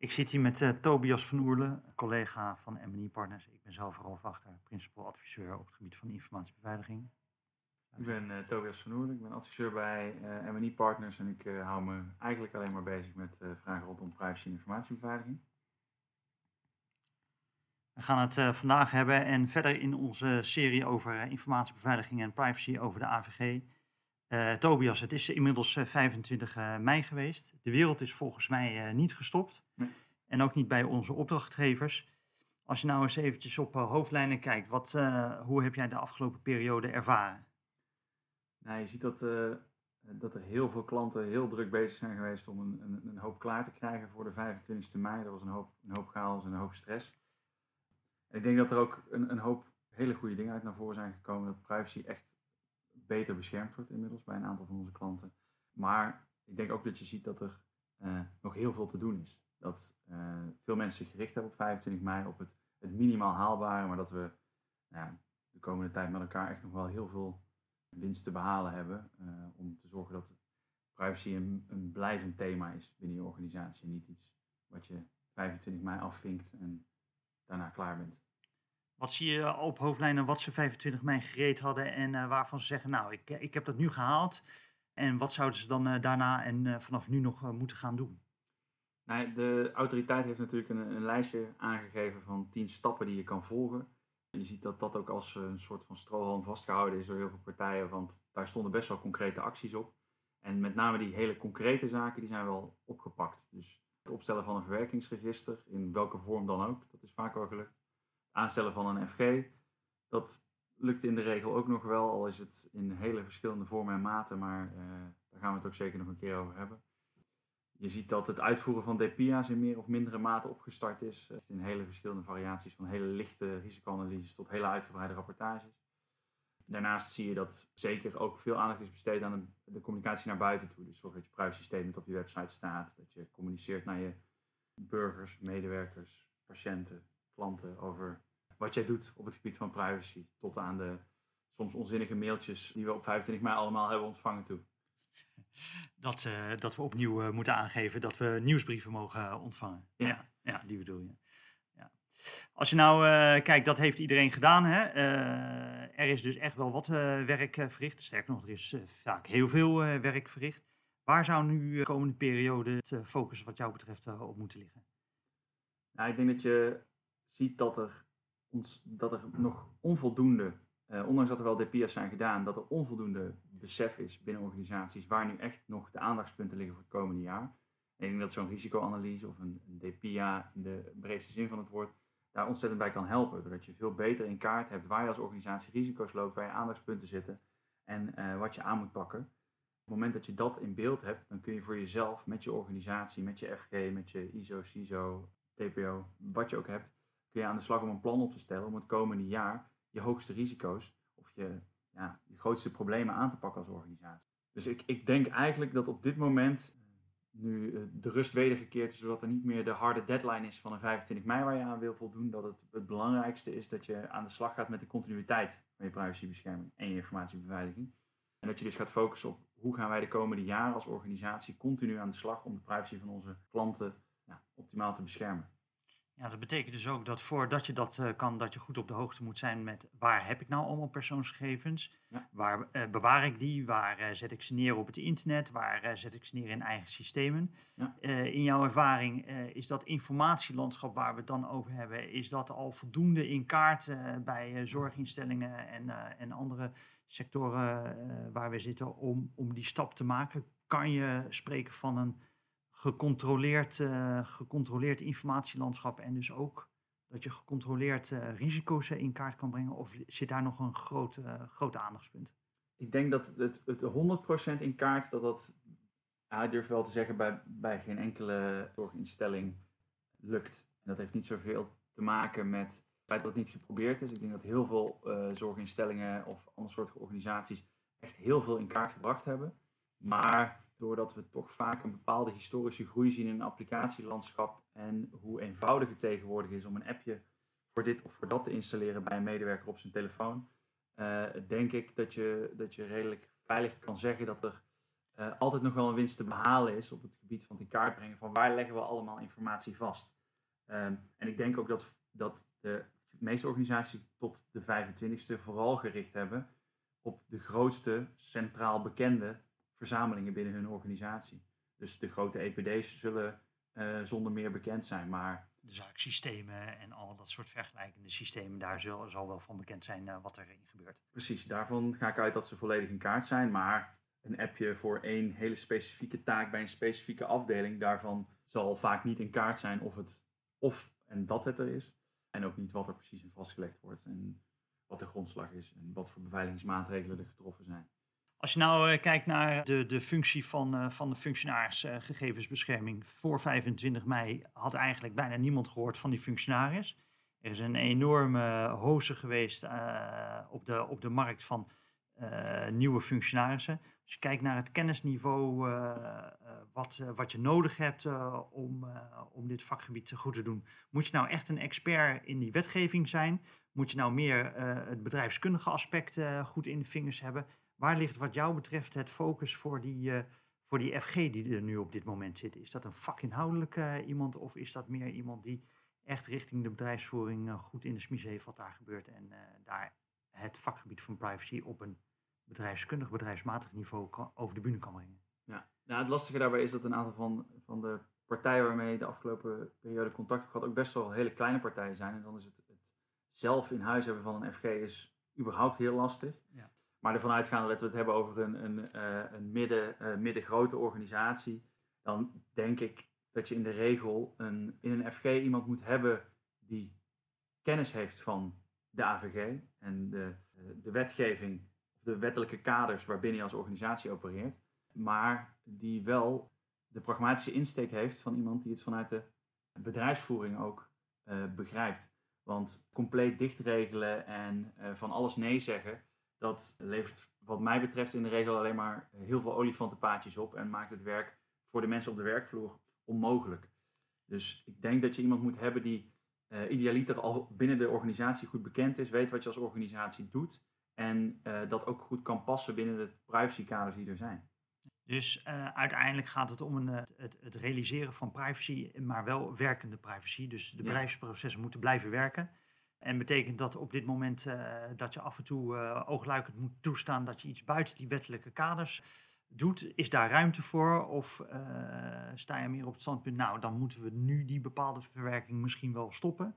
Ik zit hier met uh, Tobias van Oerle, collega van M&E Partners. Ik ben zelf Rolf Wachter, principal adviseur op het gebied van informatiebeveiliging. Ik ben uh, Tobias van Oerle, ik ben adviseur bij uh, M&E Partners en ik hou me eigenlijk alleen maar bezig met vragen rondom privacy en informatiebeveiliging. We gaan het vandaag hebben en verder in onze serie over informatiebeveiliging en privacy over de AVG uh, Tobias, het is inmiddels 25 uh, eh, mei geweest. De wereld is volgens mij niet gestopt. Nee. En ook niet bij onze opdrachtgevers. Als je nou eens eventjes op hoofdlijnen kijkt, wat, hoe heb jij de afgelopen periode ervaren? Nou, je ziet dat, dat er heel veel klanten heel druk bezig zijn geweest om een, een, een, hoop klaar te krijgen voor de 25e mei. Dat was een hoop, een hoop chaos en een hoop stress. En ik denk dat er ook een, een hoop hele goede dingen uit naar voren zijn gekomen. Dat privacy echt beter beschermd wordt inmiddels bij een aantal van onze klanten. Maar ik denk ook dat je ziet dat er uh, nog heel veel te doen is. Dat uh, veel mensen zich gericht hebben op 25 mei, op het, het minimaal haalbare, maar dat we nou, de komende tijd met elkaar echt nog wel heel veel winst te behalen hebben. Uh, om te zorgen dat privacy een, een blijvend thema is binnen je organisatie. Niet iets wat je 25 mei afvinkt en daarna klaar bent. Wat zie je op hoofdlijnen wat ze 25 mei gereed hadden en uh, waarvan ze zeggen, nou, ik, ik heb dat nu gehaald. En wat zouden ze dan daarna en vanaf nu nog moeten gaan doen? Nou, de autoriteit heeft natuurlijk een, een, lijstje aangegeven van 10 stappen die je kan volgen. Je ziet dat dat ook als een soort van strohalm vastgehouden is door heel veel partijen, want daar stonden best wel concrete acties op. En met name die hele concrete zaken, die zijn wel opgepakt. Dus het opstellen van een verwerkingsregister, in welke vorm dan ook, dat is vaak wel gelukt aanstellen van een FG. Dat lukt in de regel ook nog wel, al is het in hele verschillende vormen en maten, maar uh, daar gaan we het ook zeker nog een keer over hebben. Je ziet dat het uitvoeren van DPIA's in meer of mindere mate opgestart is. In hele verschillende variaties, van hele lichte risicoanalyses tot hele uitgebreide rapportages. Daarnaast zie je dat zeker ook veel aandacht is besteed aan de, communicatie naar buiten toe. Dus zorg dat je privacy statement op je website staat, dat je communiceert naar je burgers, medewerkers, patiënten, klanten over wat jij doet op het gebied van privacy. Tot aan de soms onzinnige mailtjes die we op 25 mei allemaal hebben ontvangen toe. Dat, uh, dat we opnieuw uh, moeten aangeven dat we nieuwsbrieven mogen uh, ontvangen. Ja. ja. Ja, die bedoel je. Ja. Als je nou kijkt, dat heeft iedereen gedaan. Hè? er is dus echt wel wat werk verricht. Sterker nog, er is vaak heel veel werk verricht. Waar zou nu de komende periode het focus wat jou betreft op moeten liggen? Nou, ik denk dat je ziet dat er, ons, dat er nog onvoldoende, uh, ondanks dat er wel DPIA's zijn gedaan, dat er onvoldoende besef is binnen organisaties waar nu echt nog de aandachtspunten liggen voor het komende jaar. En ik denk dat zo'n risicoanalyse of een, een DPIA in de breedste zin van het woord daar ontzettend bij kan helpen. Doordat je veel beter in kaart hebt waar je als organisatie risico's loopt, waar je aandachtspunten zitten en uh, wat je aan moet pakken. Op het moment dat je dat in beeld hebt, dan kun je voor jezelf, met je organisatie, met je FG, met je ISO, CISO, TPO, wat je ook hebt, kun je aan de slag om een plan op te stellen om het komende jaar je hoogste risico's of je, ja, je grootste problemen aan te pakken als organisatie. Dus ik, ik denk eigenlijk dat op dit moment nu eh, de rust wedergekeerd is, zodat er niet meer de harde deadline is van een 25 mei waar je aan wil voldoen, dat het het belangrijkste is dat je aan de slag gaat met de continuïteit van je privacybescherming en je informatiebeveiliging. En dat je dus gaat focussen op hoe gaan wij de komende jaren als organisatie continu aan de slag om de privacy van onze klanten ja, optimaal te beschermen. Ja, dat betekent dus ook dat voordat je dat uh, kan, dat je goed op de hoogte moet zijn met waar heb ik nou allemaal persoonsgegevens? Ja. Waar uh, bewaar ik die? Waar uh, zet ik ze neer op het internet? Waar zet ik ze neer in eigen systemen? Ja. in jouw ervaring is dat informatielandschap waar we het dan over hebben, is dat al voldoende in kaart bij zorginstellingen en, en andere sectoren waar we zitten om, om die stap te maken? Kan je spreken van een gecontroleerd, uh, gecontroleerd informatielandschap en dus ook dat je gecontroleerd uh, risico's in kaart kan brengen? Of zit daar nog een groot, uh, aandachtspunt? Ik denk dat het, het 100% in kaart, dat dat, ja, ik durf wel te zeggen, bij, bij geen enkele zorginstelling lukt. En dat heeft niet zoveel te maken met het feit dat het niet geprobeerd is. Ik denk dat heel veel zorginstellingen of andere soorten organisaties echt heel veel in kaart gebracht hebben. Maar doordat we toch vaak een bepaalde historische groei zien in een applicatielandschap en hoe eenvoudig het tegenwoordig is om een appje voor dit of voor dat te installeren bij een medewerker op zijn telefoon, uh, denk ik dat je, dat je redelijk veilig kan zeggen dat er altijd nog wel een winst te behalen is op het gebied van het in kaart brengen van waar leggen we allemaal informatie vast. Ehm, en ik denk ook dat, dat de meeste organisaties tot de 25e vooral gericht hebben op de grootste centraal bekende verzamelingen binnen hun organisatie. Dus de grote EPD's zullen uh, zonder meer bekend zijn, maar... De zaaksystemen en al dat soort vergelijkende systemen, daar zal, zal wel van bekend zijn uh, wat erin gebeurt. Precies, daarvan ga ik uit dat ze volledig in kaart zijn, maar een appje voor één hele specifieke taak bij een specifieke afdeling, daarvan zal vaak niet in kaart zijn of het of en dat het er is, en ook niet wat er precies in vastgelegd wordt en wat de grondslag is en wat voor beveiligingsmaatregelen er getroffen zijn. Als je nou uh, kijkt naar de, de functie van, uh, van de functionaris gegevensbescherming. Voor 25 mei had eigenlijk bijna niemand gehoord van die functionaris. Er is een enorme hoze geweest op, de, op de markt van nieuwe functionarissen. Als je kijkt naar het kennisniveau wat, wat je nodig hebt om, om dit vakgebied goed te doen. Moet je nou echt een expert in die wetgeving zijn? Moet je nou meer het bedrijfskundige aspect goed in de vingers hebben? Waar ligt wat jou betreft het focus voor die, uh, voor die FG die er nu op dit moment zit? Is dat een vakinhoudelijke uh, iemand of is dat meer iemand die echt richting de bedrijfsvoering uh, goed in de smies heeft wat daar gebeurt en daar het vakgebied van privacy op een bedrijfskundig, bedrijfsmatig niveau kan, over de bühne kan brengen? Ja, nou, het lastige daarbij is dat een aantal van, van de partijen waarmee de afgelopen periode contact heb gehad ook best wel hele kleine partijen zijn. En dan is het, het zelf in huis hebben van een FG is überhaupt heel lastig. Ja. Maar ervan uitgaande dat we het hebben over een, een, uh, een midden, uh, middengrote organisatie, dan denk ik dat je in de regel een, in een FG iemand moet hebben die kennis heeft van de AVG en de, eh, de wetgeving, de wettelijke kaders waarbinnen je als organisatie opereert, maar die wel de pragmatische insteek heeft van iemand die het vanuit de bedrijfsvoering ook begrijpt. Want compleet dichtregelen en van alles nee zeggen, dat levert wat mij betreft in de regel alleen maar heel veel olifantenpaadjes op en maakt het werk voor de mensen op de werkvloer onmogelijk. Dus ik denk dat je iemand moet hebben die uh, idealiter al binnen de organisatie goed bekend is, weet wat je als organisatie doet en uh, dat ook goed kan passen binnen de privacykaders die er zijn. Dus uh, uiteindelijk gaat het om een, het, het, realiseren van privacy, maar wel werkende privacy. Dus de ja. bedrijfsprocessen moeten blijven werken. En betekent dat op dit moment uh, dat je af en toe uh, oogluikend moet toestaan dat je iets buiten die wettelijke kaders doet. Is daar ruimte voor? Of uh, sta je meer op het standpunt, nou dan moeten we nu die bepaalde verwerking misschien wel stoppen.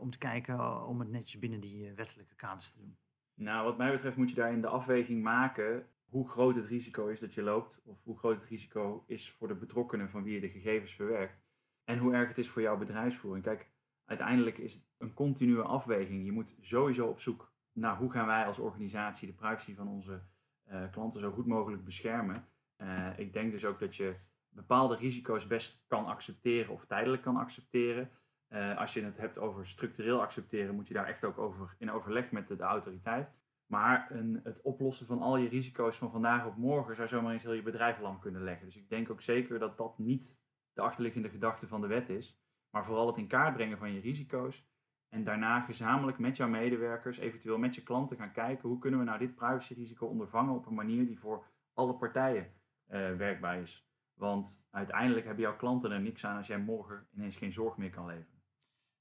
om te kijken om het netjes binnen die wettelijke kaders te doen. Nou, wat mij betreft moet je daarin de afweging maken hoe groot het risico is dat je loopt. Of hoe groot het risico is voor de betrokkenen van wie je de gegevens verwerkt. En hoe erg het is voor jouw bedrijfsvoering. Kijk, uiteindelijk is het een continue afweging. Je moet sowieso op zoek naar hoe gaan wij als organisatie de privacy van onze uh, klanten zo goed mogelijk beschermen. Uh, ik denk dus ook dat je bepaalde risico's best kan accepteren of tijdelijk kan accepteren. Uh, als je het hebt over structureel accepteren, moet je daar echt ook over in overleg met de, de autoriteit. Maar een, het oplossen van al je risico's van vandaag op morgen zou zomaar eens heel je bedrijf lam kunnen leggen. Dus ik denk ook zeker dat dat niet de achterliggende gedachte van de wet is. Maar vooral het in kaart brengen van je risico's. En daarna gezamenlijk met jouw medewerkers, eventueel met je klanten gaan kijken hoe kunnen we nou dit privacyrisico ondervangen op een manier die voor alle partijen uh, werkbaar is. Want uiteindelijk hebben jouw klanten er niks aan als jij morgen ineens geen zorg meer kan leveren.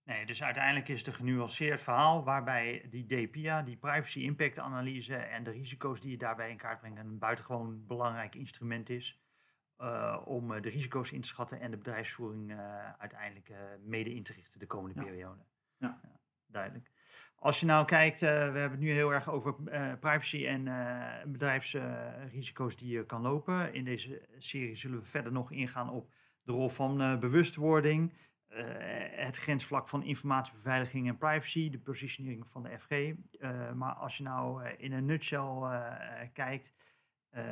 Nee, dus uiteindelijk is het een genuanceerd verhaal waarbij die DPIA, die privacy impact analyse en de risico's die je daarbij in kaart brengt, een buitengewoon belangrijk instrument is uh, om de risico's in te schatten en de bedrijfsvoering uh, uiteindelijk uh, mede in te richten de komende ja. periode. Ja. ja. duidelijk. Als je nou kijkt, we hebben het nu heel erg over privacy en bedrijfsrisico's die je kan lopen. In deze serie zullen we verder nog ingaan op de rol van bewustwording, het grensvlak van informatiebeveiliging en privacy, de positionering van de FG. maar als je nou in een nutshell kijkt,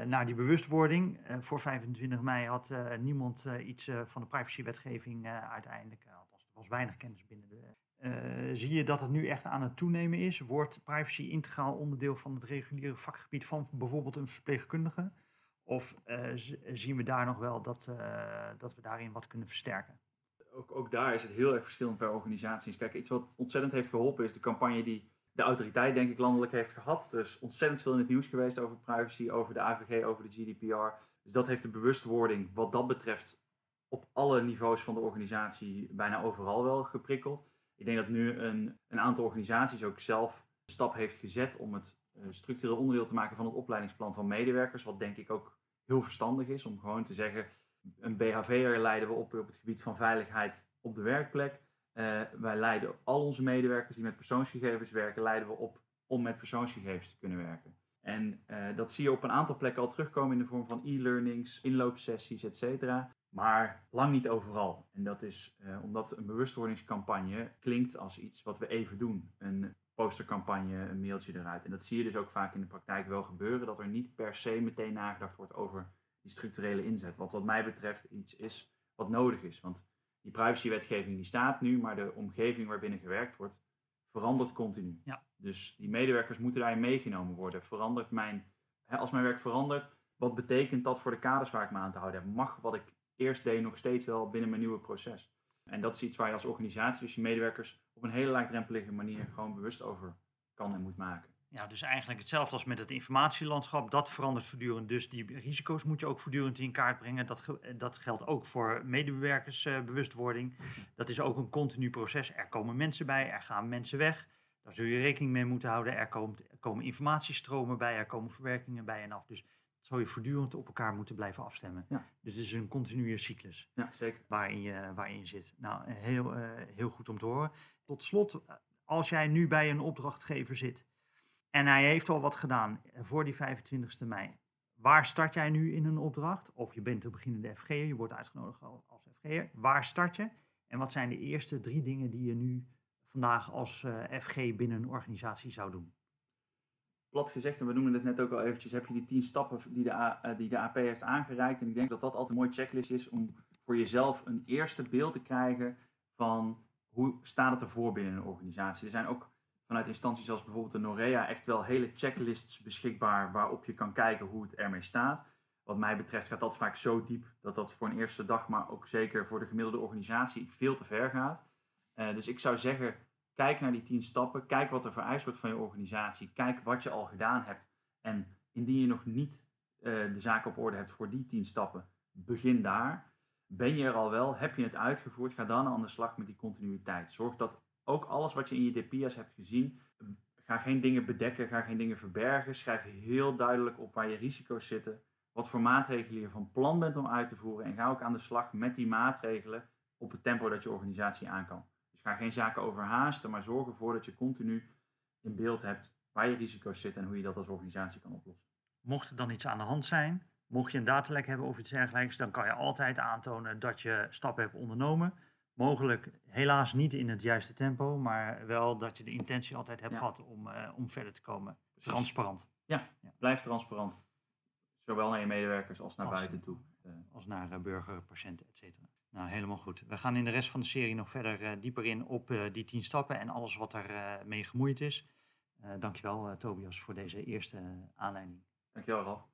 naar die bewustwording. Uh, voor 25 mei had uh, niemand iets van de privacywetgeving uiteindelijk, althans er was weinig kennis binnen de. zie je dat het nu echt aan het toenemen is? Wordt privacy integraal onderdeel van het reguliere vakgebied van bijvoorbeeld een verpleegkundige? Of zien we daar nog wel dat, dat we daarin wat kunnen versterken? Ook, ook daar is het heel erg verschillend per organisatie. Kijk, iets wat ontzettend heeft geholpen is de campagne die de autoriteit, denk ik, landelijk heeft gehad. Er is ontzettend veel in het nieuws geweest over privacy, over de AVG, over de GDPR. Dus dat heeft de bewustwording wat dat betreft op alle niveaus van de organisatie bijna overal wel geprikkeld. Ik denk dat nu een, een aantal organisaties ook zelf de stap heeft gezet om het uh, structureel onderdeel te maken van het opleidingsplan van medewerkers. Wat denk ik ook heel verstandig is om gewoon te zeggen, een BHV'er leiden we op op het gebied van veiligheid op de werkplek. Uh, wij leiden al onze medewerkers die met persoonsgegevens werken, leiden we op om met persoonsgegevens te kunnen werken. En uh, dat zie je op een aantal plekken al terugkomen in de vorm van e-learnings, inloopsessies, etc. Maar lang niet overal. En dat is uh, omdat een bewustwordingscampagne klinkt als iets wat we even doen. Een postercampagne, een mailtje eruit. En dat zie je dus ook vaak in de praktijk wel gebeuren, dat er niet per se meteen nagedacht wordt over die structurele inzet. Wat wat mij betreft iets is wat nodig is. Want die privacywetgeving die staat nu, maar de omgeving waarbinnen gewerkt wordt, verandert continu. Ja. Dus die medewerkers moeten daarin meegenomen worden. Verandert mijn, hè, als mijn werk verandert, wat betekent dat voor de kaders waar ik me aan te houden heb? Mag wat ik eerst deed nog steeds wel binnen mijn nieuwe proces? En dat is iets waar je als organisatie, dus je medewerkers, op een hele laagdrempelige manier gewoon bewust over kan en moet maken. Ja, dus eigenlijk hetzelfde als met het informatielandschap. Dat verandert voortdurend. Dus die risico's moet je ook voortdurend in kaart brengen. Dat, dat geldt ook voor medewerkersbewustwording. Uh, dat is ook een continu proces. Er komen mensen bij, er gaan mensen weg. Daar zul je rekening mee moeten houden. Er, komt, er komen informatiestromen bij, er komen verwerkingen bij en af. Dus dat zou je voortdurend op elkaar moeten blijven afstemmen. Ja. Dus het is een continue cyclus ja, zeker. Waarin, je, waarin je zit. Nou, heel, uh, heel goed om te horen. Tot slot, als jij nu bij een opdrachtgever zit en hij heeft al wat gedaan voor die 25e mei. Waar start jij nu in een opdracht? Of je bent een beginnende FG'er, je wordt uitgenodigd als FG'er. Waar start je? En wat zijn de eerste drie dingen die je nu vandaag als uh, FG binnen een organisatie zou doen? Plat gezegd, en we noemen het net ook al eventjes, heb je die tien stappen die de, uh, die de AP heeft aangereikt. En ik denk dat dat altijd een mooie checklist is om voor jezelf een eerste beeld te krijgen van hoe staat het ervoor binnen een organisatie. Er zijn ook vanuit instanties als bijvoorbeeld de Norea echt wel hele checklists beschikbaar waarop je kan kijken hoe het ermee staat. Wat mij betreft gaat dat vaak zo diep dat dat voor een eerste dag, maar ook zeker voor de gemiddelde organisatie, veel te ver gaat. Uh, dus ik zou zeggen, kijk naar die tien stappen, kijk wat er vereist wordt van je organisatie, kijk wat je al gedaan hebt. En indien je nog niet uh, de zaak op orde hebt voor die tien stappen, begin daar. Ben je er al wel, heb je het uitgevoerd, ga dan aan de slag met die continuïteit. Zorg dat ook alles wat je in je DPIA's hebt gezien, ga geen dingen bedekken, ga geen dingen verbergen. Schrijf heel duidelijk op waar je risico's zitten, wat voor maatregelen je van plan bent om uit te voeren en ga ook aan de slag met die maatregelen op het tempo dat je organisatie aan kan. Dus ga geen zaken overhaasten, maar zorg ervoor dat je continu in beeld hebt waar je risico's zitten en hoe je dat als organisatie kan oplossen. Mocht er dan iets aan de hand zijn, mocht je een datalek hebben of iets dergelijks, dan kan je altijd aantonen dat je stappen hebt ondernomen. Mogelijk helaas niet in het juiste tempo, maar wel dat je de intentie altijd hebt Ja. gehad om, eh, om verder te komen. Transparant. Ja, blijf transparant. Zowel naar je medewerkers als naar Als- buiten toe. Eh, als naar eh, burger, patiënten, et cetera. Nou, helemaal goed. We gaan in de rest van de serie nog verder dieper in op die tien stappen en alles wat er eh, mee gemoeid is. Dankjewel, Tobias, voor deze eerste aanleiding. dankjewel Ralf.